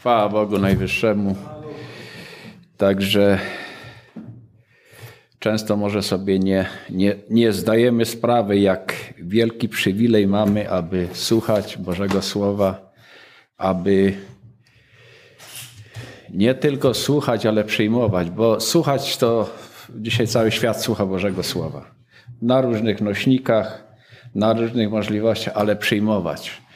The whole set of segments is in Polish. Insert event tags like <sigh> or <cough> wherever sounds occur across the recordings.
Chwała Bogu Najwyższemu. Także często może sobie nie, nie, nie zdajemy sprawy, jak wielki przywilej mamy, aby słuchać Bożego Słowa, aby nie tylko słuchać, ale przyjmować, bo słuchać to dzisiaj cały świat słucha Bożego Słowa. Na różnych nośnikach, na różnych możliwościach, ale przyjmować.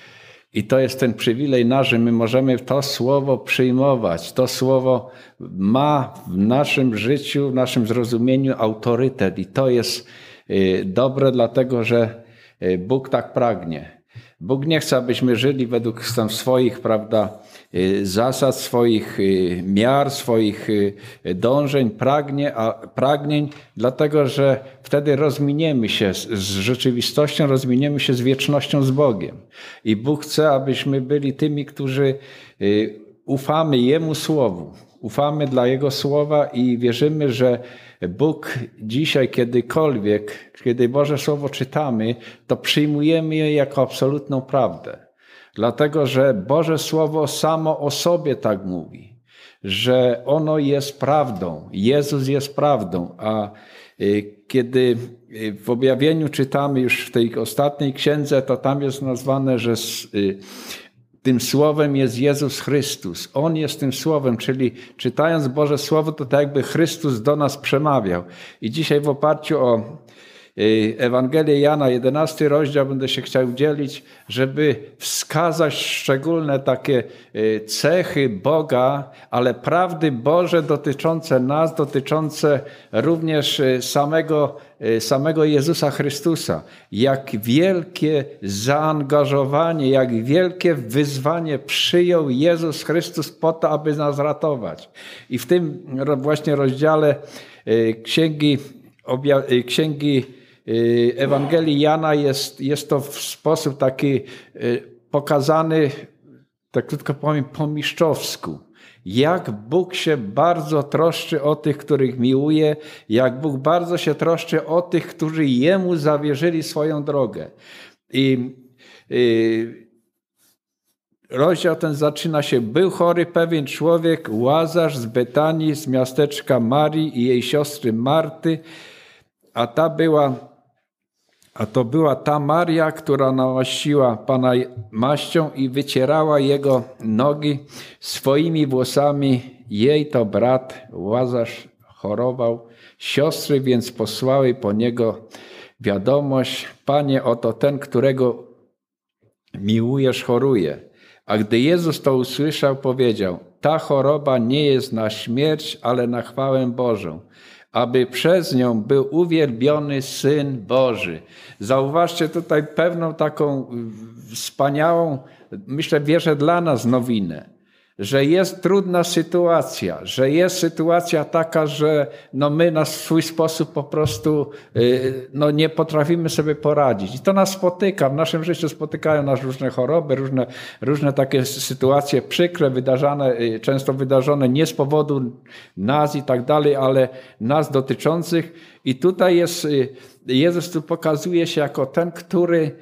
I to jest ten przywilej nasz, że my możemy to słowo przyjmować. To słowo ma w naszym życiu, w naszym zrozumieniu autorytet. I to jest y, dobre, dlatego że y, Bóg tak pragnie. Bóg nie chce, abyśmy żyli według tam swoich, prawda, zasad, swoich y, miar, swoich y, dążeń, pragnie, a, pragnień, dlatego że wtedy rozminiemy się z rzeczywistością, rozminiemy się z wiecznością, z Bogiem. I Bóg chce, abyśmy byli tymi, którzy ufamy Jemu Słowu. Ufamy dla Jego Słowa i wierzymy, że Bóg dzisiaj kiedykolwiek, kiedy Boże Słowo czytamy, to przyjmujemy je jako absolutną prawdę. Dlatego, że Boże Słowo samo o sobie tak mówi, że ono jest prawdą, Jezus jest prawdą, a y, kiedy y, w objawieniu czytamy już w tej ostatniej księdze, to tam jest nazwane, że y, tym słowem jest Jezus Chrystus. On jest tym słowem, czyli czytając Boże Słowo, to tak jakby Chrystus do nas przemawiał. I dzisiaj w oparciu o Ewangelię Jana, 11 rozdział, będę się chciał dzielić, żeby wskazać szczególne takie y, cechy Boga, ale prawdy Boże dotyczące nas, dotyczące również y, samego, samego Jezusa Chrystusa. Jak wielkie zaangażowanie, jak wielkie wyzwanie przyjął Jezus Chrystus po to, aby nas ratować. I w tym właśnie rozdziale księgi, księgi Y, Ewangelii Jana jest, jest to w sposób taki y, pokazany, tak krótko powiem, po mistrzowsku. Jak Bóg się bardzo troszczy o tych, których miłuje, jak Bóg bardzo się troszczy o tych, którzy Jemu zawierzyli swoją drogę. I, i rozdział ten zaczyna się. Był chory pewien człowiek, Łazarz z Betanii, z miasteczka Marii i jej siostry Marty, a ta była a to była ta Maria, która namaściła Pana maścią i wycierała jego nogi swoimi włosami. Jej to brat Łazarz chorował. Siostry więc posłały po niego wiadomość: Panie, oto ten, którego miłujesz, choruje. A gdy Jezus to usłyszał, powiedział: Ta choroba nie jest na śmierć, ale na chwałę Bożą aby przez nią był uwielbiony Syn Boży. Zauważcie tutaj pewną taką wspaniałą, myślę, wierzę dla nas nowinę że jest trudna sytuacja, że jest sytuacja taka, że no my na swój sposób po prostu y, no nie potrafimy sobie poradzić. I to nas spotyka, w naszym życiu spotykają nas różne choroby, różne, różne takie sytuacje przykre, wydarzane, y, często wydarzone nie z powodu nas i tak dalej, ale nas dotyczących. I tutaj jest, y, Jezus tu pokazuje się jako ten, który,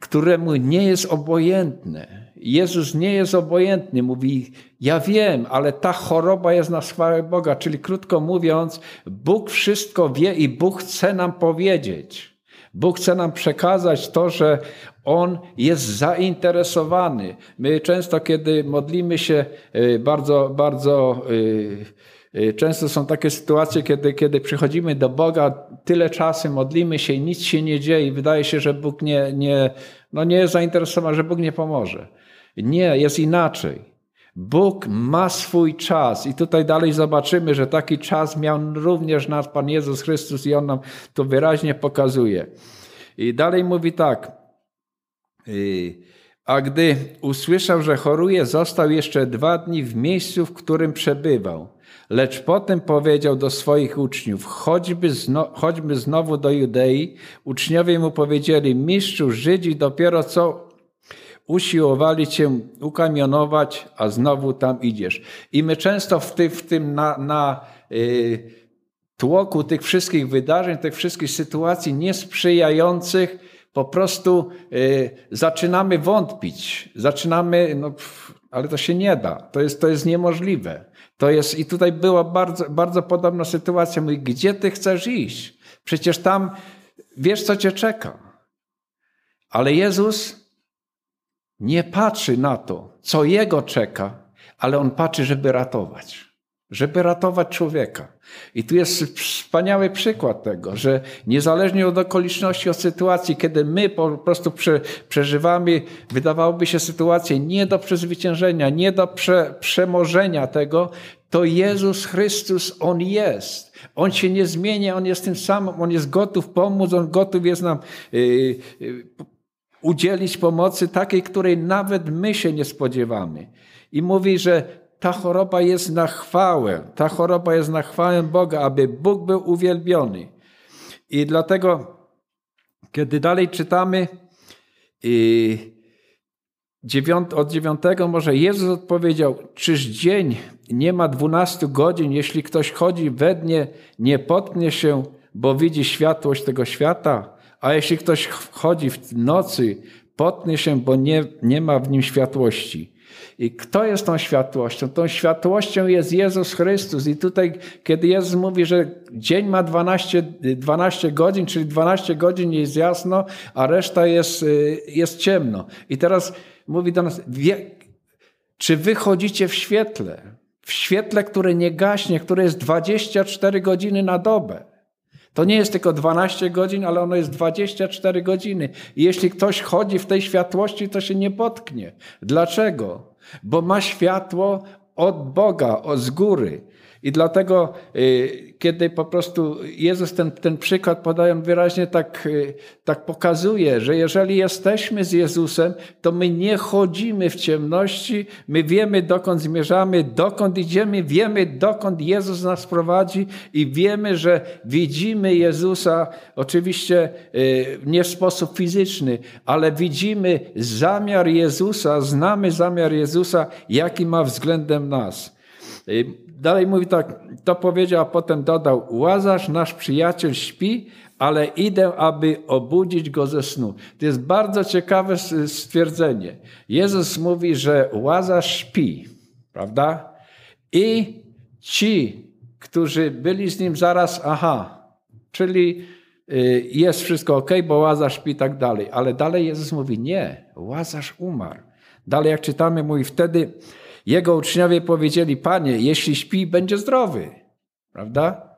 któremu nie jest obojętne Jezus nie jest obojętny, mówi: Ja wiem, ale ta choroba jest na chwałę Boga. Czyli krótko mówiąc, Bóg wszystko wie i Bóg chce nam powiedzieć. Bóg chce nam przekazać to, że On jest zainteresowany. My często, kiedy modlimy się, y, bardzo, bardzo y, y, często są takie sytuacje, kiedy, kiedy przychodzimy do Boga, tyle czasu modlimy się i nic się nie dzieje i wydaje się, że Bóg nie, nie, no nie jest zainteresowany, że Bóg nie pomoże. Nie, jest inaczej. Bóg ma swój czas i tutaj dalej zobaczymy, że taki czas miał również nasz Pan Jezus Chrystus i On nam to wyraźnie pokazuje. I dalej mówi tak. Y, a gdy usłyszał, że choruje, został jeszcze dwa dni w miejscu, w którym przebywał. Lecz potem powiedział do swoich uczniów, choćby, zno, choćby znowu do Judei. Uczniowie mu powiedzieli, mistrzu, Żydzi dopiero co usiłowali cię ukamionować, a znowu tam idziesz. I my często w, ty, w tym na, na y, tłoku tych wszystkich wydarzeń, tych wszystkich sytuacji niesprzyjających, po prostu y, zaczynamy wątpić. Zaczynamy, no, ale to się nie da. To jest, to jest niemożliwe. To jest, I tutaj była bardzo, bardzo podobna sytuacja. Mówi, gdzie ty chcesz iść? Przecież tam wiesz, co cię czeka. Ale Jezus nie patrzy na to, co jego czeka, ale on patrzy, żeby ratować żeby ratować człowieka. I tu jest wspaniały przykład tego, że niezależnie od okoliczności, od sytuacji, kiedy my po prostu prze, przeżywamy, wydawałoby się sytuację nie do przezwyciężenia, nie do prze, przemożenia tego, to Jezus Chrystus, On jest. On się nie zmienia, On jest tym samym, On jest gotów pomóc, On gotów jest nam yy, yy, udzielić pomocy takiej, której nawet my się nie spodziewamy. I mówi, że ta choroba jest na chwałę. Ta choroba jest na chwałę Boga, aby Bóg był uwielbiony. I dlatego, kiedy dalej czytamy od dziewiątego może Jezus odpowiedział, czyż dzień nie ma dwunastu godzin, jeśli ktoś chodzi we dnie, nie potknie się, bo widzi światłość tego świata, a jeśli ktoś chodzi w nocy, potnie się, bo nie, nie ma w nim światłości. I kto jest tą światłością? Tą światłością jest Jezus Chrystus. I tutaj, kiedy Jezus mówi, że dzień ma 12, 12 godzin, czyli 12 godzin jest jasno, a reszta jest, y, jest ciemno. I teraz mówi do nas, czy wy chodzicie w świetle? W świetle, które nie gaśnie, które jest 24 godziny na dobę. To nie jest tylko 12 godzin, ale ono jest 24 godziny. I jeśli ktoś chodzi w tej światłości, to się nie potknie. Dlaczego? bo ma światło od Boga, od z góry. I dlatego, y, kiedy po prostu Jezus ten, ten przykład podaje, wyraźnie tak, y, tak pokazuje, że jeżeli jesteśmy z Jezusem, to my nie chodzimy w ciemności, my wiemy dokąd zmierzamy, dokąd idziemy, wiemy dokąd Jezus nas prowadzi i wiemy, że widzimy Jezusa, oczywiście y, nie w sposób fizyczny, ale widzimy zamiar Jezusa, znamy zamiar Jezusa, jaki ma względem nas. Dalej mówi tak, to powiedział, a potem dodał, Łazarz, nasz przyjaciel śpi, ale idę, aby obudzić go ze snu. To jest bardzo ciekawe stwierdzenie. Jezus mówi, że Łazarz śpi, prawda? I ci, którzy byli z nim zaraz, aha, czyli y, jest wszystko ok, bo Łazarz śpi i tak dalej. Ale dalej Jezus mówi, nie, Łazarz umarł. Dalej jak czytamy, mówi, wtedy jego uczniowie powiedzieli: Panie, jeśli śpi, będzie zdrowy. Prawda?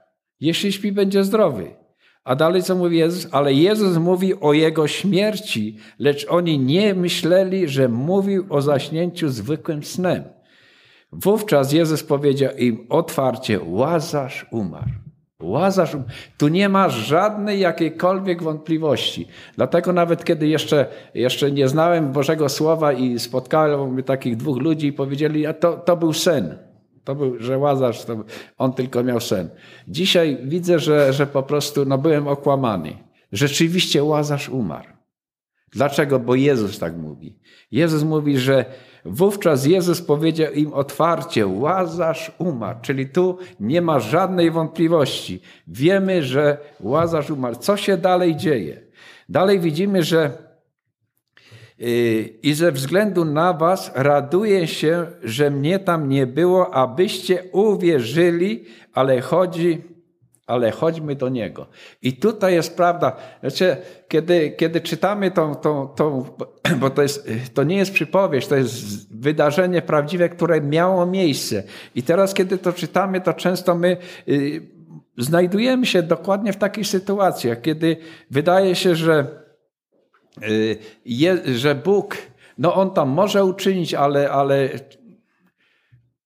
Jeśli śpi, będzie zdrowy. A dalej co mówi Jezus? Ale Jezus mówi o jego śmierci, lecz oni nie myśleli, że mówił o zaśnięciu zwykłym snem. Wówczas Jezus powiedział im otwarcie: Łazarz umarł. Łazarz, tu nie ma żadnej jakiejkolwiek wątpliwości. Dlatego nawet kiedy jeszcze, jeszcze nie znałem Bożego Słowa i spotkałem takich dwóch ludzi i powiedzieli, a to, to był sen. To był, że Łazarz, to, on tylko miał sen. Dzisiaj widzę, że, że po prostu no, byłem okłamany. Rzeczywiście Łazarz umarł. Dlaczego? Bo Jezus tak mówi. Jezus mówi, że Wówczas Jezus powiedział im otwarcie: Łazarz umarł. Czyli tu nie ma żadnej wątpliwości. Wiemy, że Łazarz umarł. Co się dalej dzieje? Dalej widzimy, że yy, i ze względu na Was raduję się, że mnie tam nie było, abyście uwierzyli, ale chodzi ale chodźmy do Niego. I tutaj jest prawda. Znaczy, kiedy, kiedy czytamy tą, tą, tą, bo to, jest, to nie jest przypowieść, to jest wydarzenie prawdziwe, które miało miejsce. I teraz, kiedy to czytamy, to często my y, znajdujemy się dokładnie w takich sytuacjach, kiedy wydaje się, że, y, je, że Bóg, no On tam może uczynić, ale, ale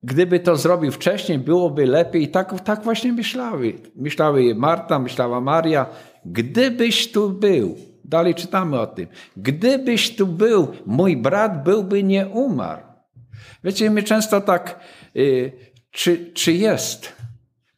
Gdyby to zrobił wcześniej, byłoby lepiej. Tak, tak właśnie myślały. Myślały Marta, myślała Maria. Gdybyś tu był, dalej czytamy o tym, gdybyś tu był, mój brat byłby nie umarł. Wiecie, my często tak, y, czy, czy jest,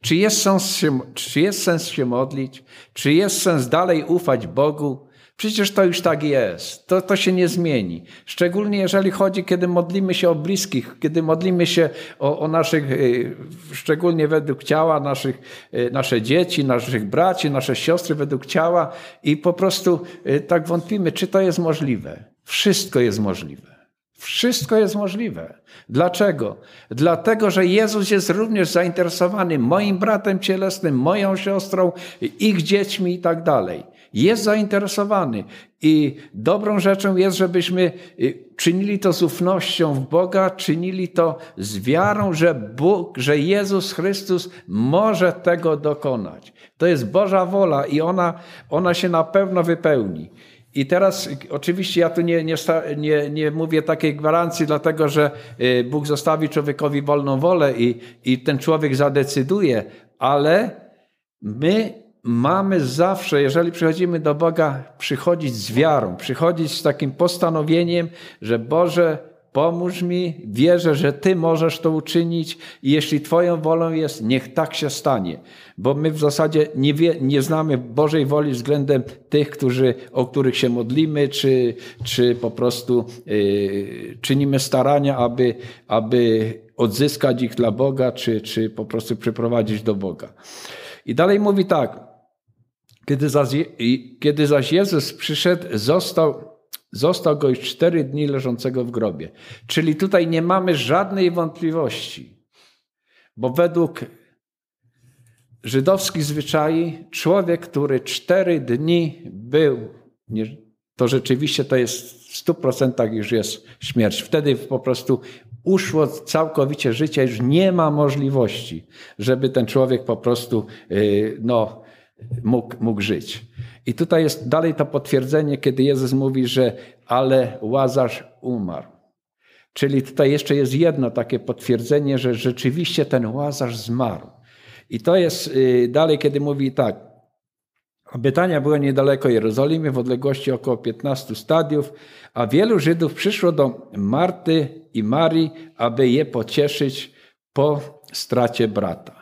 czy jest, sens się, czy jest sens się modlić, czy jest sens dalej ufać Bogu, Przecież to już tak jest. To, to się nie zmieni. Szczególnie jeżeli chodzi, kiedy modlimy się o bliskich, kiedy modlimy się o, o naszych, y, szczególnie według ciała, naszych, y, nasze dzieci, naszych braci, nasze siostry według ciała i po prostu y, tak wątpimy, czy to jest możliwe. Wszystko jest możliwe. Wszystko jest możliwe. Dlaczego? Dlatego, że Jezus jest również zainteresowany moim bratem cielesnym, moją siostrą, ich dziećmi i tak dalej. Jest zainteresowany. I dobrą rzeczą jest, żebyśmy y, czynili to z ufnością w Boga, czynili to z wiarą, że Bóg, że Jezus Chrystus może tego dokonać. To jest Boża wola i ona, ona się na pewno wypełni. I teraz oczywiście ja tu nie, nie, nie, nie mówię takiej gwarancji, dlatego że y, Bóg zostawi człowiekowi wolną wolę i, i ten człowiek zadecyduje, ale my mamy zawsze, jeżeli przychodzimy do Boga, przychodzić z wiarą, przychodzić z takim postanowieniem, że Boże, Pomóż mi, wierzę, że Ty możesz to uczynić i jeśli Twoją wolą jest, niech tak się stanie. Bo my w zasadzie nie, wie, nie znamy Bożej woli względem tych, którzy, o których się modlimy, czy, czy po prostu yy, czynimy starania, aby, aby odzyskać ich dla Boga, czy, czy po prostu przyprowadzić do Boga. I dalej mówi tak. Kiedy zaś, kiedy zaś Jezus przyszedł, został Został go już cztery dni leżącego w grobie. Czyli tutaj nie mamy żadnej wątpliwości, bo według żydowskich zwyczai człowiek, który cztery dni był, to rzeczywiście to jest w stu procentach już jest śmierć. Wtedy po prostu uszło całkowicie życie, już nie ma możliwości, żeby ten człowiek po prostu y, no, mógł, mógł żyć. I tutaj jest dalej to potwierdzenie, kiedy Jezus mówi, że ale Łazarz umarł. Czyli tutaj jeszcze jest jedno takie potwierdzenie, że rzeczywiście ten Łazarz zmarł. I to jest y, dalej, kiedy mówi tak. Betania była niedaleko Jerozolimy, w odległości około 15 stadiów, a wielu Żydów przyszło do Marty i Marii, aby je pocieszyć po stracie brata.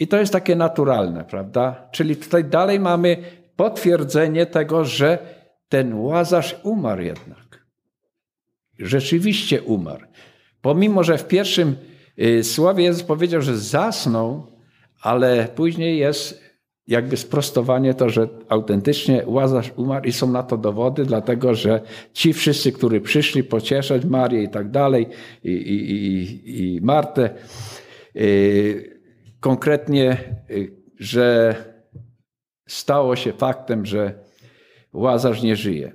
I to jest takie naturalne, prawda? Czyli tutaj dalej mamy potwierdzenie tego, że ten łazarz umarł jednak. Rzeczywiście umarł. Pomimo, że w pierwszym y, słowie Jezus powiedział, że zasnął, ale później jest jakby sprostowanie to, że autentycznie Łazarz umarł i są na to dowody, dlatego że ci wszyscy, którzy przyszli pocieszać Marię i tak dalej, i, i, i, i Martę, yy, konkretnie, yy, że stało się faktem, że Łazarz nie żyje.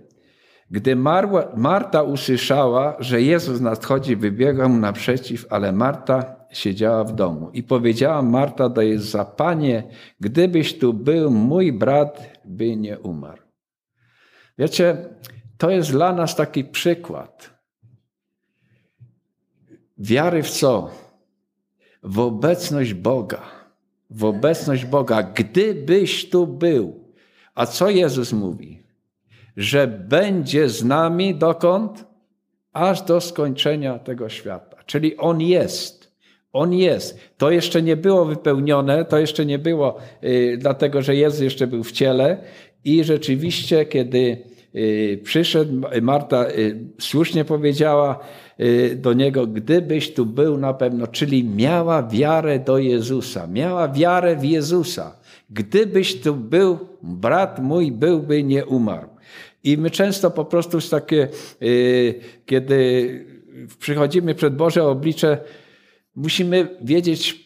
Gdy Marła, Marta usłyszała, że Jezus nadchodzi, wybiegła mu naprzeciw, ale Marta siedziała w domu. I powiedziała Marta do Jezusa, Panie, gdybyś tu był, mój brat by nie umarł. Wiecie, to jest dla nas taki przykład wiary w co? W obecność Boga w obecność Boga, gdybyś tu był. A co Jezus mówi? Że będzie z nami dokąd? Aż do skończenia tego świata. Czyli On jest. On jest. To jeszcze nie było wypełnione, to jeszcze nie było, y, dlatego że Jezus jeszcze był w ciele i rzeczywiście, kiedy y, przyszedł, Marta y, słusznie powiedziała, do niego, gdybyś tu był na pewno, czyli miała wiarę do Jezusa, miała wiarę w Jezusa. Gdybyś tu był, brat mój byłby nie umarł. I my często po prostu jest takie, y, kiedy przychodzimy przed Boże oblicze, musimy wiedzieć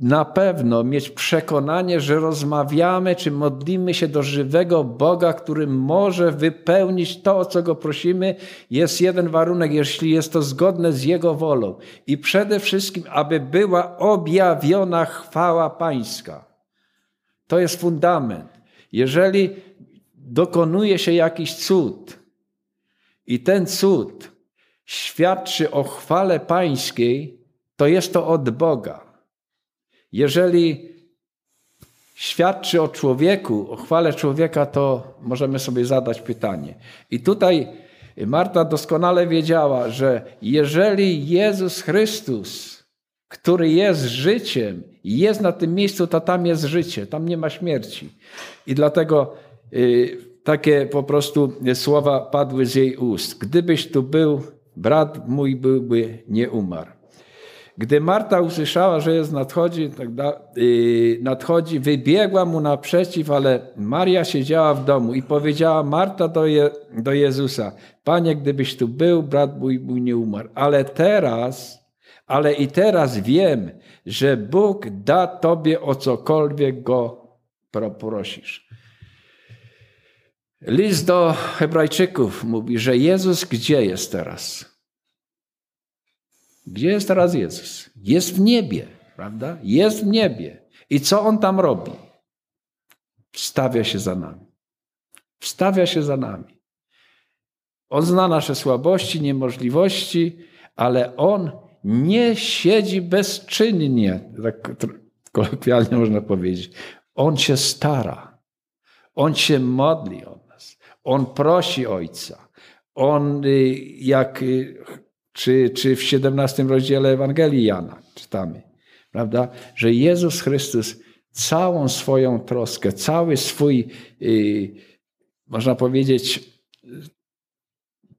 na pewno mieć przekonanie, że rozmawiamy czy modlimy się do żywego Boga, który może wypełnić to, o co go prosimy. Jest jeden warunek, jeśli jest to zgodne z Jego wolą. I przede wszystkim, aby była objawiona chwała Pańska. To jest fundament. Jeżeli dokonuje się jakiś cud i ten cud świadczy o chwale Pańskiej, to jest to od Boga. Jeżeli świadczy o człowieku, o chwale człowieka, to możemy sobie zadać pytanie. I tutaj Marta doskonale wiedziała, że jeżeli Jezus Chrystus, który jest życiem, jest na tym miejscu, to tam jest życie, tam nie ma śmierci. I dlatego y, takie po prostu słowa padły z jej ust. Gdybyś tu był, brat mój byłby nie umarł. Gdy Marta usłyszała, że jest nadchodzi, tak y, nadchodzi, wybiegła mu naprzeciw, ale Maria siedziała w domu i powiedziała Marta do, Je, do Jezusa, Panie, gdybyś tu był, brat mój, mój nie umarł. Ale teraz, ale i teraz wiem, że Bóg da Tobie o cokolwiek Go poprosisz. List do Hebrajczyków mówi, że Jezus gdzie jest teraz? Gdzie jest teraz Jezus? Jest w niebie, prawda? Jest w niebie. I co on tam robi? Wstawia się za nami. Wstawia się za nami. On zna nasze słabości, niemożliwości, ale on nie siedzi bezczynnie, tak kolokwialnie można powiedzieć. On się stara. On się modli o nas. On prosi Ojca. On, y, jak y, czy, czy w 17 rozdziale Ewangelii Jana czytamy, prawda, że Jezus Chrystus całą swoją troskę, cały swój, yy, można powiedzieć,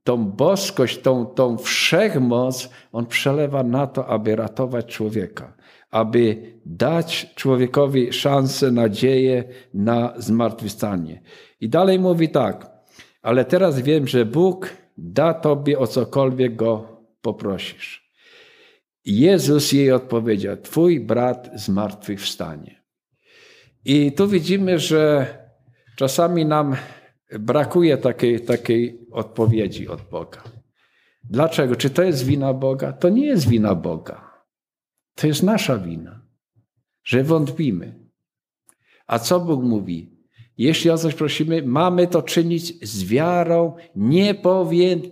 tą boskość, tą, tą wszechmoc, on przelewa na to, aby ratować człowieka, aby dać człowiekowi szansę, nadzieję na zmartwychwstanie. I dalej mówi tak, ale teraz wiem, że Bóg da tobie o cokolwiek go poprosisz. Jezus jej odpowiedział: Twój brat zmartwychwstanie. I tu widzimy, że czasami nam brakuje takiej, takiej odpowiedzi od Boga. Dlaczego? Czy to jest wina Boga? To nie jest wina Boga. To jest nasza wina, że wątpimy. A co Bóg mówi? Jeśli o coś prosimy, mamy to czynić z wiarą, nie powięt,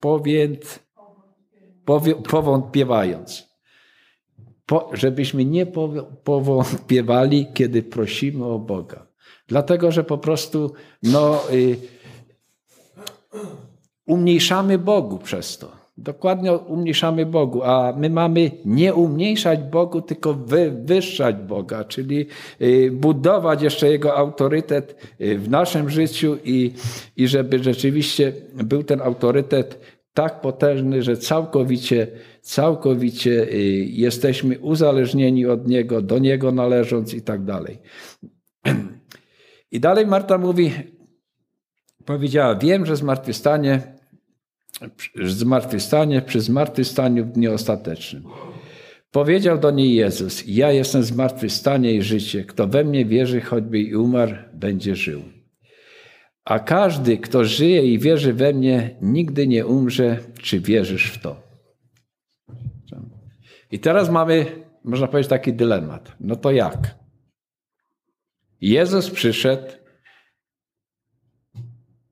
powięt, powątpiewając. Po, żebyśmy nie powątpiewali, kiedy prosimy o Boga. Dlatego, że po prostu no, y, umniejszamy Bogu przez to. Dokładnie umniejszamy Bogu, a my mamy nie umniejszać Bogu, tylko wywyższać Boga, czyli y, budować jeszcze Jego autorytet y, w naszym życiu i, i żeby rzeczywiście był ten autorytet tak potężny, że całkowicie, całkowicie y, jesteśmy uzależnieni od Niego, do Niego należąc i tak dalej. <clears throat> I dalej Marta mówi, powiedziała, wiem, że zmartwychwstanie, zmartwychwstanie przy zmartwychwstaniu w dniu ostatecznym. Powiedział do niej Jezus, ja jestem zmartwychwstanie i życie. Kto we mnie wierzy, choćby i umarł, będzie żył. A każdy, kto żyje i wierzy we mnie, nigdy nie umrze. Czy wierzysz w to? I teraz mamy, można powiedzieć, taki dylemat. No to jak? Jezus przyszedł,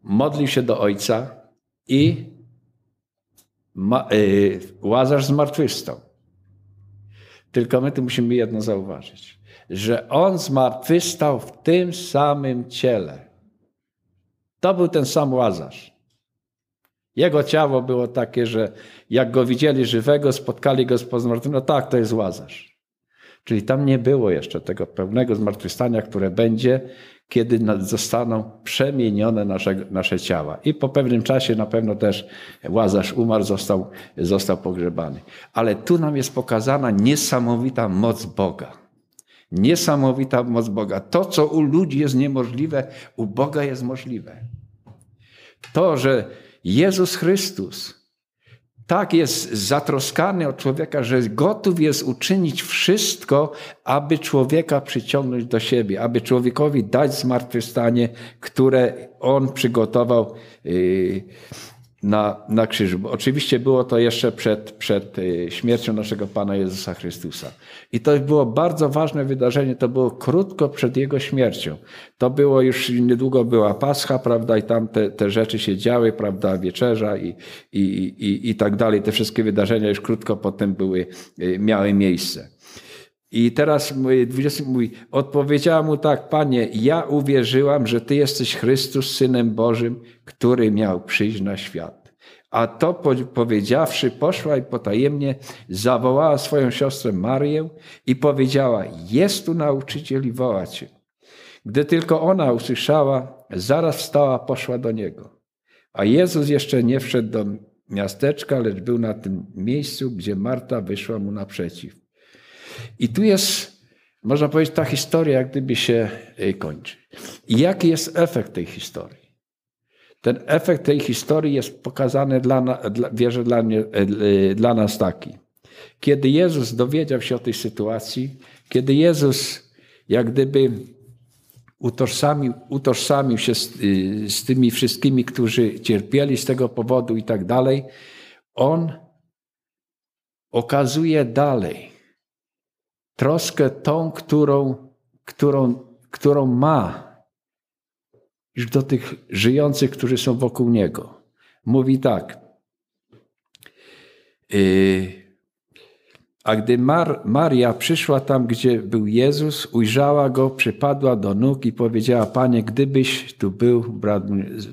modlił się do Ojca i ma, yy, Łazarz zmartwychwstał. Tylko my tu musimy jedno zauważyć, że On zmartwychwstał w tym samym ciele to był ten sam Łazarz. Jego ciało było takie, że jak go widzieli żywego, spotkali go z pozmartwym, no tak, to jest Łazarz. Czyli tam nie było jeszcze tego pełnego zmartwychwstania, które będzie, kiedy zostaną przemienione nasze, nasze ciała. I po pewnym czasie na pewno też Łazarz umarł, został, został pogrzebany. Ale tu nam jest pokazana niesamowita moc Boga. Niesamowita moc Boga. To, co u ludzi jest niemożliwe, u Boga jest możliwe. To, że Jezus Chrystus tak jest zatroskany od człowieka, że gotów jest uczynić wszystko, aby człowieka przyciągnąć do siebie, aby człowiekowi dać zmartwychwstanie, które on przygotował. Yy, na, na krzyżu. Bo oczywiście było to jeszcze przed, przed y, śmiercią naszego Pana Jezusa Chrystusa. I to było bardzo ważne wydarzenie, to było krótko przed Jego śmiercią. To było już, niedługo była Pascha, prawda, i tam te, te rzeczy się działy, prawda, wieczerza i, i, i, i tak dalej. Te wszystkie wydarzenia już krótko potem były, y, miały miejsce. I teraz mój, 20 mój, odpowiedziała mu tak, Panie, ja uwierzyłam, że Ty jesteś Chrystus, Synem Bożym, który miał przyjść na świat. A to powiedziawszy, poszła i potajemnie zawołała swoją siostrę Marię i powiedziała, jest tu nauczyciel i woła Cię. Gdy tylko ona usłyszała, zaraz wstała, poszła do Niego. A Jezus jeszcze nie wszedł do, miasteczka, lecz był na tym miejscu, gdzie Marta wyszła mu naprzeciw. I tu jest, można powiedzieć, ta historia jak gdyby się e, kończy. I jaki jest efekt tej historii? Ten efekt tej historii jest pokazany dla, dla wierzę dla, mnie, e, dla nas taki. Kiedy Jezus dowiedział się o tej sytuacji, kiedy Jezus jak gdyby utożsamił, utożsamił się z, z tymi wszystkimi, którzy cierpieli z tego powodu i tak dalej, on okazuje dalej troskę tą, którą, którą, którą ma już do tych żyjących, którzy są wokół niego. Mówi tak. Yy, a gdy Mar Maria przyszła tam, gdzie był Jezus, ujrzała go, przypadła do nóg i powiedziała: Panie, gdybyś tu był, brat.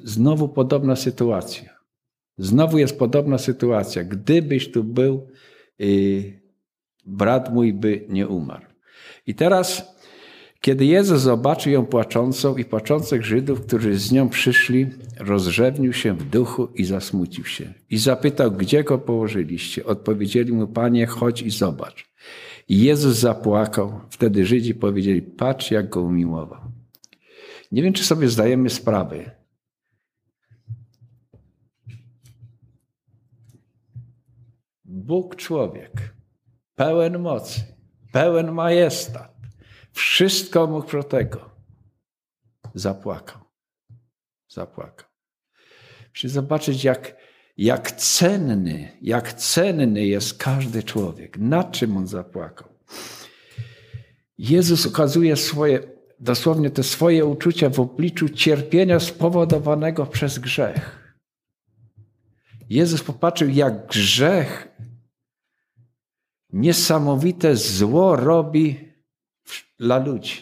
Znowu podobna sytuacja. Znowu jest podobna sytuacja. Gdybyś tu był, yy, brat mój by nie umarł. I teraz kiedy Jezus zobaczył ją płaczącą i płaczących Żydów, którzy z nią przyszli, rozrzewnił się w duchu i zasmucił się. I zapytał, gdzie go położyliście? Odpowiedzieli mu, panie, chodź i zobacz. I Jezus zapłakał. Wtedy Żydzi powiedzieli, patrz, jak go umiłował. Nie wiem, czy sobie zdajemy sprawę. Bóg człowiek, pełen mocy, pełen majestat, wszystko mógł pro tego. Zapłakał. Zapłakał. Muszę zobaczyć, jak, jak cenny, jak cenny jest każdy człowiek. Na czym on zapłakał? Jezus okazuje swoje, dosłownie te swoje uczucia w obliczu cierpienia spowodowanego przez grzech. Jezus popatrzył, jak grzech niesamowite zło robi dla ludzi.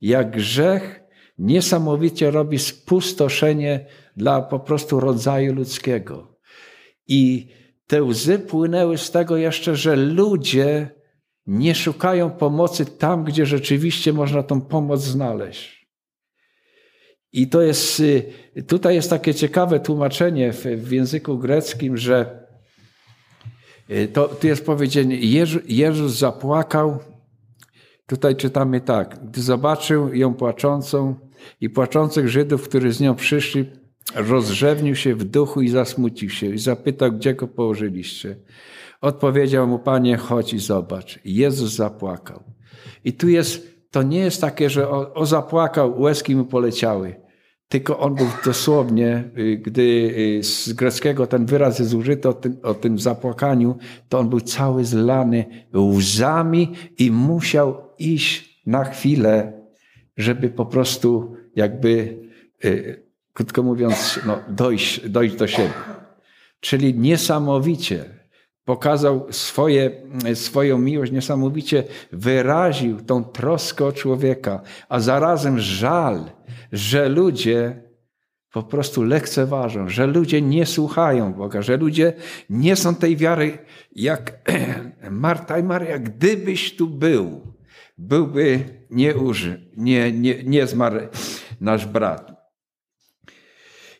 Jak grzech niesamowicie robi spustoszenie dla po prostu rodzaju ludzkiego. I te łzy płynęły z tego jeszcze, że ludzie nie szukają pomocy tam, gdzie rzeczywiście można tą pomoc znaleźć. I to jest, y, tutaj jest takie ciekawe tłumaczenie w, w języku greckim, że y, to, tu jest powiedziane, Jezus zapłakał Tutaj czytamy tak. Gdy zobaczył ją płaczącą i płaczących Żydów, którzy z nią przyszli, rozrzewnił się w duchu i zasmucił się i zapytał, gdzie go położyliście. Odpowiedział mu, panie, chodź i zobacz. Jezus zapłakał. I tu jest, to nie jest takie, że o, o zapłakał, łezki mu poleciały. Tylko on był dosłownie, y, gdy y, z greckiego ten wyraz jest użyty o tym, o tym zapłakaniu, to on był cały zlany łzami i musiał iść na chwilę, żeby po prostu jakby, y, krótko mówiąc, no, dojść, dojść do siebie. Czyli niesamowicie pokazał swoje, swoją miłość, niesamowicie wyraził tą troskę o człowieka, a zarazem żal, że ludzie po prostu lekceważą, że ludzie nie słuchają Boga, że ludzie nie są tej wiary jak <clears throat> Marta i Maria. Gdybyś tu był, byłby nie uży, nie, nie, nie zmarł nasz brat.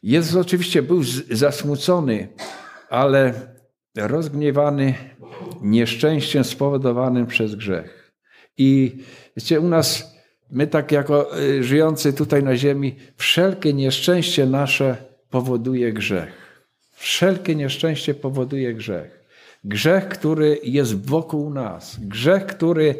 Jezus oczywiście był zasmucony, ale rozgniewany nieszczęściem spowodowanym przez grzech. I wiecie, u nas, my tak jako y, żyjący tutaj na ziemi, wszelkie nieszczęście nasze powoduje grzech. Wszelkie nieszczęście powoduje grzech. Grzech, który jest wokół nas. Grzech, który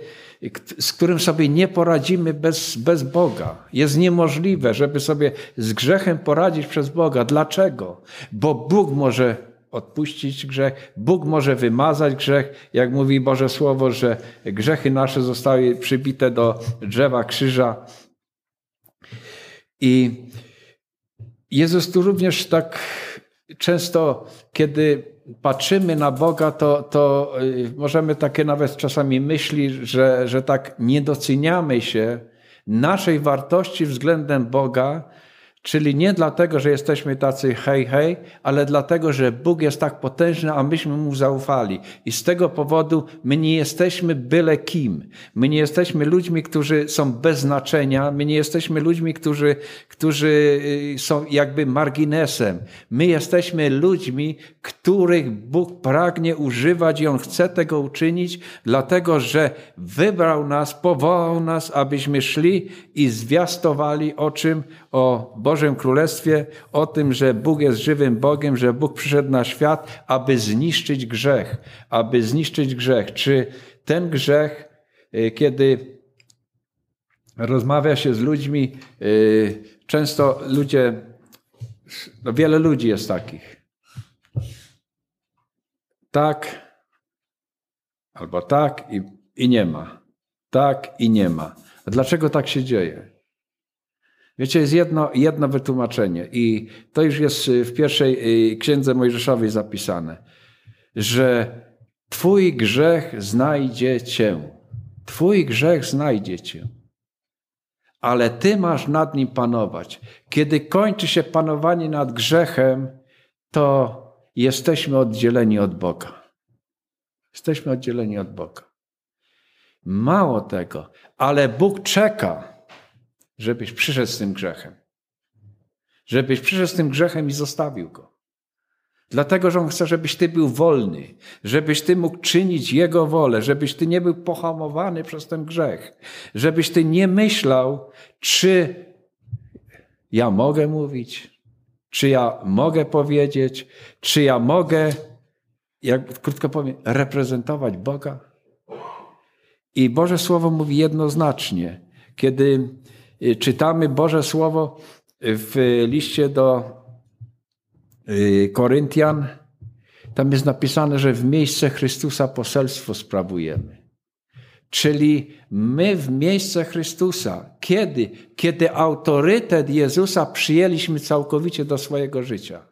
z którym sobie nie poradzimy bez, bez Boga. Jest niemożliwe, żeby sobie z grzechem poradzić przez Boga. Dlaczego? Bo Bóg może odpuścić grzech, Bóg może wymazać grzech, jak mówi Boże Słowo, że grzechy nasze zostały przybite do drzewa krzyża. I Jezus tu również tak często, kiedy patrzymy na Boga, to, to y, możemy takie nawet czasami myśli, że, że tak nie doceniamy się naszej wartości względem Boga, Czyli nie dlatego, że jesteśmy tacy hej, hej, ale dlatego, że Bóg jest tak potężny, a myśmy Mu zaufali. I z tego powodu my nie jesteśmy byle kim. My nie jesteśmy ludźmi, którzy są bez znaczenia. My nie jesteśmy ludźmi, którzy, którzy y, są jakby marginesem. My jesteśmy ludźmi, których Bóg pragnie używać i On chce tego uczynić, dlatego, że wybrał nas, powołał nas, abyśmy szli i zwiastowali o czym? O Bożym Królestwie, o tym, że Bóg jest żywym Bogiem, że Bóg przyszedł na świat, aby zniszczyć grzech, aby zniszczyć grzech. Czy ten grzech, y, kiedy rozmawia się z ludźmi, y, często ludzie, no wiele ludzi jest takich. Tak, albo tak i, i nie ma. Tak i nie ma. A dlaczego tak się dzieje? Wiecie, jest jedno, jedno wytłumaczenie i to już jest w pierwszej y, księdze Mojżeszowej zapisane, że Twój grzech znajdzie Cię. Twój grzech znajdzie Cię. Ale Ty masz nad nim panować. Kiedy kończy się panowanie nad grzechem, to jesteśmy oddzieleni od Boga. Jesteśmy oddzieleni od Boga. Mało tego, ale Bóg czeka żebyś przyszedł z tym grzechem. Żebyś przyszedł z tym grzechem i zostawił go. Dlatego, że On chce, żebyś Ty był wolny, żebyś Ty mógł czynić Jego wolę, żebyś Ty nie był pohamowany przez ten grzech, żebyś Ty nie myślał, czy ja mogę mówić, czy ja mogę powiedzieć, czy ja mogę, jak krótko powiem, reprezentować Boga. I Boże Słowo mówi jednoznacznie, kiedy czytamy Boże Słowo w liście do y, Koryntian. Tam jest napisane, że w miejsce Chrystusa poselstwo sprawujemy. Czyli my w miejsce Chrystusa, kiedy? Kiedy autorytet Jezusa przyjęliśmy całkowicie do swojego życia.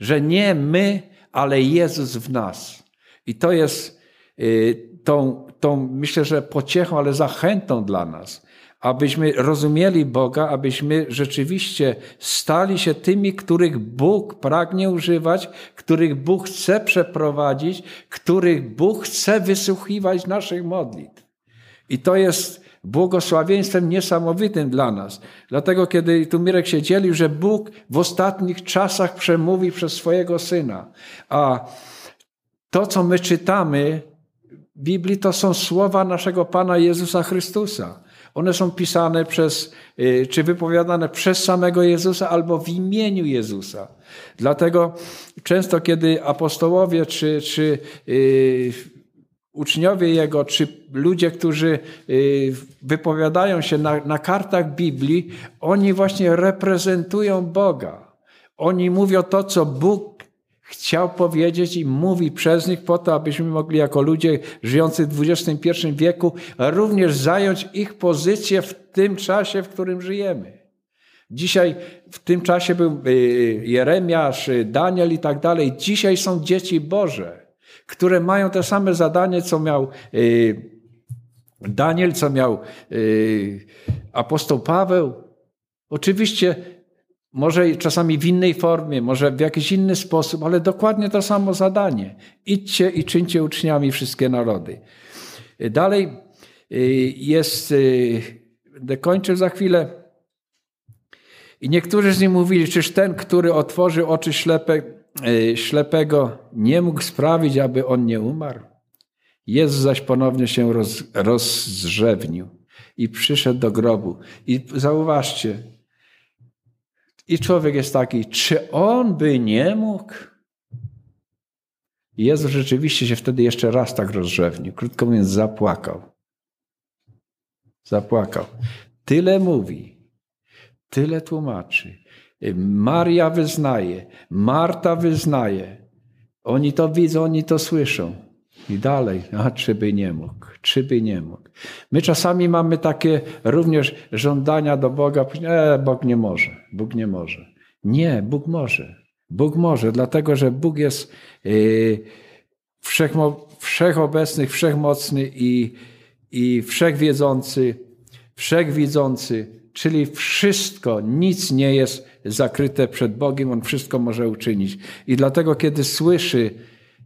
Że nie my, ale Jezus w nas. I to jest y, tą, tą myślę, że pociechą, ale zachętą dla nas abyśmy rozumieli Boga, abyśmy rzeczywiście stali się tymi, których Bóg pragnie używać, których Bóg chce przeprowadzić, których Bóg chce wysłuchiwać naszych modlitw. I to jest błogosławieństwem niesamowitym dla nas. Dlatego, kiedy tu Mirek się dzielił, że Bóg w ostatnich czasach przemówi przez swojego Syna. A to, co my czytamy w Biblii, to są słowa naszego Pana Jezusa Chrystusa. One są pisane przez, y, czy wypowiadane przez samego Jezusa albo w imieniu Jezusa. Dlatego często, kiedy apostołowie czy, czy yy, uczniowie Jego, czy ludzie, którzy yy, wypowiadają się na, na kartach Biblii, oni właśnie reprezentują Boga. Oni mówią to, co Bóg chciał powiedzieć i mówi przez nich po to, abyśmy mogli jako ludzie żyjący w XXI wieku również zająć ich pozycję w tym czasie, w którym żyjemy. Dzisiaj w tym czasie był y, Jeremiasz, y, Daniel i tak dalej. Dzisiaj są dzieci Boże, które mają te same zadanie, co miał y, Daniel, co miał apostoł Paweł. Oczywiście może czasami w innej formie, może w jakiś inny sposób, ale dokładnie to samo zadanie. Idźcie i czyńcie uczniami wszystkie narody. Dalej y, jest, y, będę kończył za chwilę. I niektórzy z nich mówili, czyż ten, który otworzy oczy ślepe, y, ślepego, nie mógł sprawić, aby on nie umarł? Jezus zaś ponownie się roz, rozdrzewnił i przyszedł do grobu. I zauważcie, i człowiek jest taki, czy on by nie mógł? Jezus rzeczywiście się wtedy jeszcze raz tak rozrzewnił. Krótko mówiąc, zapłakał. Zapłakał. Tyle mówi, tyle tłumaczy. Maria wyznaje, Marta wyznaje. Oni to widzą, oni to słyszą. I dalej, a czy by nie mógł, czy by nie mógł. My czasami mamy takie również żądania do Boga, e, Bóg nie może, Bóg nie może. Nie, Bóg może. Bóg może, dlatego że Bóg jest yy, wszechmo, wszechobecny, wszechmocny i, i wszechwiedzący, wszechwidzący, Czyli wszystko, nic nie jest zakryte przed Bogiem, On wszystko może uczynić. I dlatego, kiedy słyszy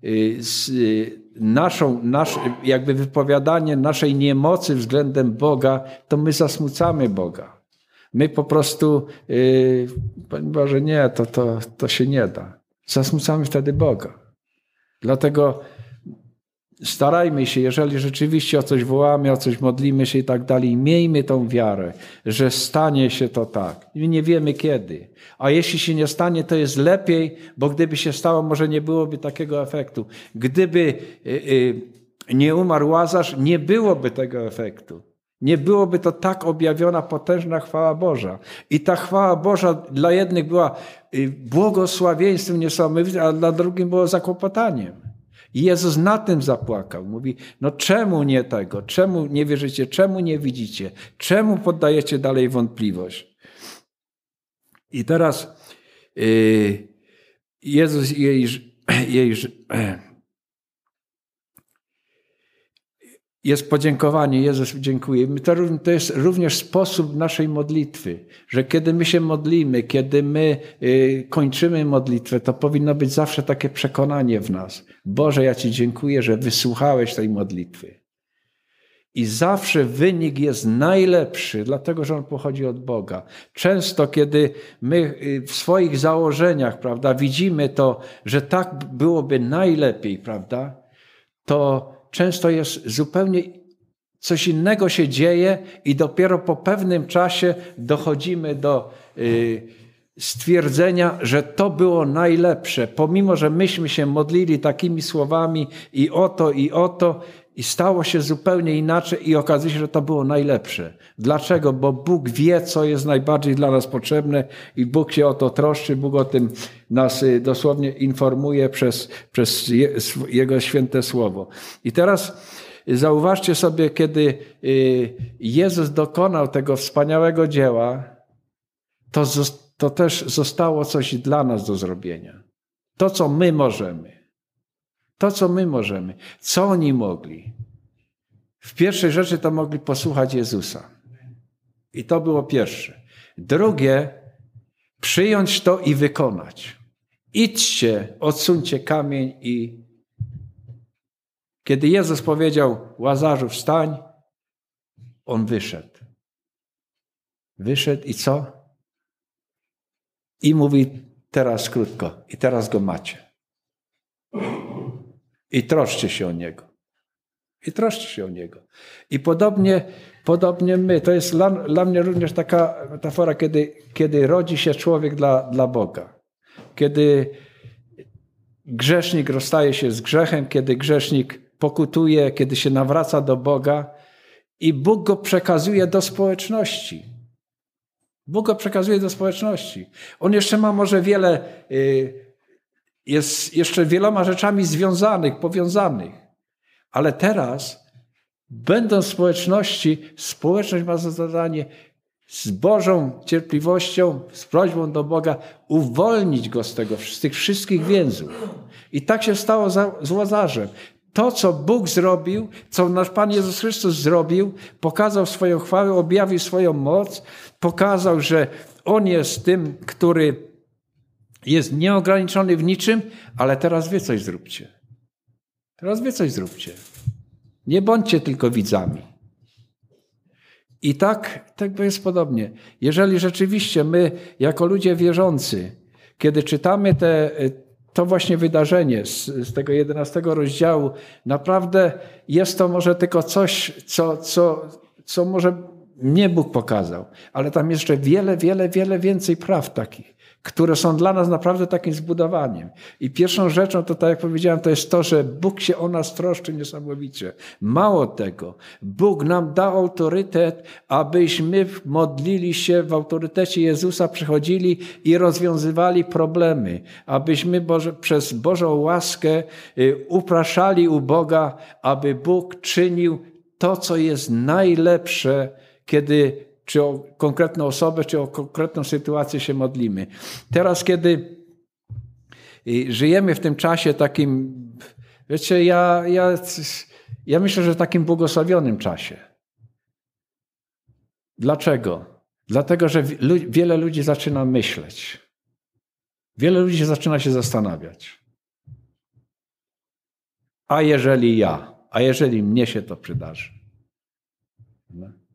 y, y, naszą, nasz, jakby wypowiadanie naszej niemocy względem Boga, to my zasmucamy Boga. My po prostu, yy, Panie Boże, nie, to, to, to się nie da. Zasmucamy wtedy Boga. Dlatego starajmy się, jeżeli rzeczywiście o coś wołamy, o coś modlimy się i tak dalej, miejmy tą wiarę, że stanie się to tak. My nie wiemy kiedy. A jeśli się nie stanie, to jest lepiej, bo gdyby się stało, może nie byłoby takiego efektu. Gdyby y, y, nie umarł Łazarz, nie byłoby tego efektu. Nie byłoby to tak objawiona potężna chwała Boża. I ta chwała Boża dla jednych była y, błogosławieństwem niesamowitym, a dla drugich było zakłopotaniem. I Jezus na tym zapłakał. Mówi, no czemu nie tego? Czemu nie wierzycie? Czemu nie widzicie? Czemu poddajecie dalej wątpliwość? I teraz yy, Jezus jej, jej jest podziękowanie, Jezus dziękuję. To, to jest również sposób naszej modlitwy, że kiedy my się modlimy, kiedy my y, kończymy modlitwę, to powinno być zawsze takie przekonanie w nas. Boże, ja Ci dziękuję, że wysłuchałeś tej modlitwy. I zawsze wynik jest najlepszy, dlatego że on pochodzi od Boga. Często, kiedy my y, w swoich założeniach, prawda, widzimy to, że tak byłoby najlepiej, prawda, to często jest zupełnie coś innego się dzieje i dopiero po pewnym czasie dochodzimy do y, stwierdzenia, że to było najlepsze, pomimo że myśmy się modlili takimi słowami i oto, i oto, i stało się zupełnie inaczej i okazuje się, że to było najlepsze. Dlaczego? Bo Bóg wie, co jest najbardziej dla nas potrzebne i Bóg się o to troszczy, Bóg o tym nas y, dosłownie informuje przez, przez Jego święte słowo. I teraz zauważcie sobie, kiedy y, Jezus dokonał tego wspaniałego dzieła, to, to też zostało coś dla nas do zrobienia. To, co my możemy. To, co my możemy. Co oni mogli? W pierwszej rzeczy to mogli posłuchać Jezusa. I to było pierwsze. Drugie, przyjąć to i wykonać. Idźcie, odsuńcie kamień i kiedy Jezus powiedział Łazarzu wstań, on wyszedł. Wyszedł i co? I mówi teraz krótko, i teraz go macie. I troszcie się o Niego. I troszcie się o Niego. I podobnie, podobnie my, to jest dla, dla mnie również taka metafora, kiedy, kiedy rodzi się człowiek dla, dla Boga. Kiedy grzesznik rozstaje się z grzechem, kiedy grzesznik pokutuje, kiedy się nawraca do Boga i Bóg go przekazuje do społeczności. Bóg go przekazuje do społeczności. On jeszcze ma może wiele y, jest jeszcze wieloma rzeczami związanych, powiązanych. Ale teraz, będąc w społeczności, społeczność ma za zadanie z Bożą cierpliwością, z prośbą do Boga uwolnić go z tego, z tych wszystkich więzów. I tak się stało z Łazarzem. To, co Bóg zrobił, co nasz Pan Jezus Chrystus zrobił, pokazał swoją chwałę, objawił swoją moc, pokazał, że On jest tym, który jest nieograniczony w niczym, ale teraz wy coś zróbcie. Teraz wy coś zróbcie. Nie bądźcie tylko widzami. I tak, tak jest podobnie. Jeżeli rzeczywiście my, jako ludzie wierzący, kiedy czytamy te, to właśnie wydarzenie z, z tego jedenastego rozdziału, naprawdę jest to może tylko coś, co, co, co może mnie Bóg pokazał, ale tam jeszcze wiele, wiele, wiele więcej praw takich które są dla nas naprawdę takim zbudowaniem. I pierwszą rzeczą, to tak jak powiedziałem, to jest to, że Bóg się o nas troszczy niesamowicie. Mało tego, Bóg nam dał autorytet, abyśmy modlili się w autorytecie Jezusa, przychodzili i rozwiązywali problemy, abyśmy Boże, przez Bożą łaskę y, upraszali u Boga, aby Bóg czynił to, co jest najlepsze, kiedy czy o konkretną osobę, czy o konkretną sytuację się modlimy. Teraz, kiedy y, żyjemy w tym czasie takim, wiecie, ja, ja, ja myślę, że w takim błogosławionym czasie. Dlaczego? Dlatego, że wiele ludzi zaczyna myśleć. Wiele ludzi zaczyna się zastanawiać. A jeżeli ja, a jeżeli mnie się to przydarzy? No.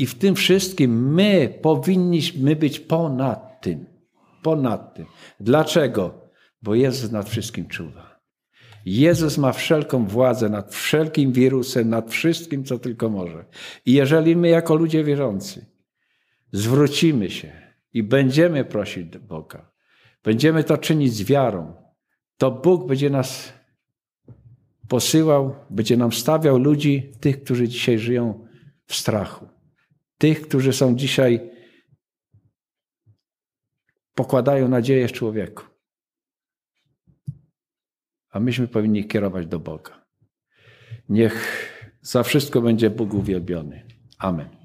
I w tym wszystkim my powinniśmy być ponad tym. Ponad tym. Dlaczego? Bo Jezus nad wszystkim czuwa. Jezus ma wszelką władzę nad wszelkim wirusem, nad wszystkim, co tylko może. I jeżeli my, jako ludzie wierzący, zwrócimy się i będziemy prosić Boga, będziemy to czynić z wiarą, to Bóg będzie nas posyłał, będzie nam stawiał ludzi, tych, którzy dzisiaj żyją w strachu. Tych, którzy są dzisiaj, pokładają nadzieję w człowieku. A myśmy powinni kierować do Boga. Niech za wszystko będzie Bóg uwielbiony. Amen.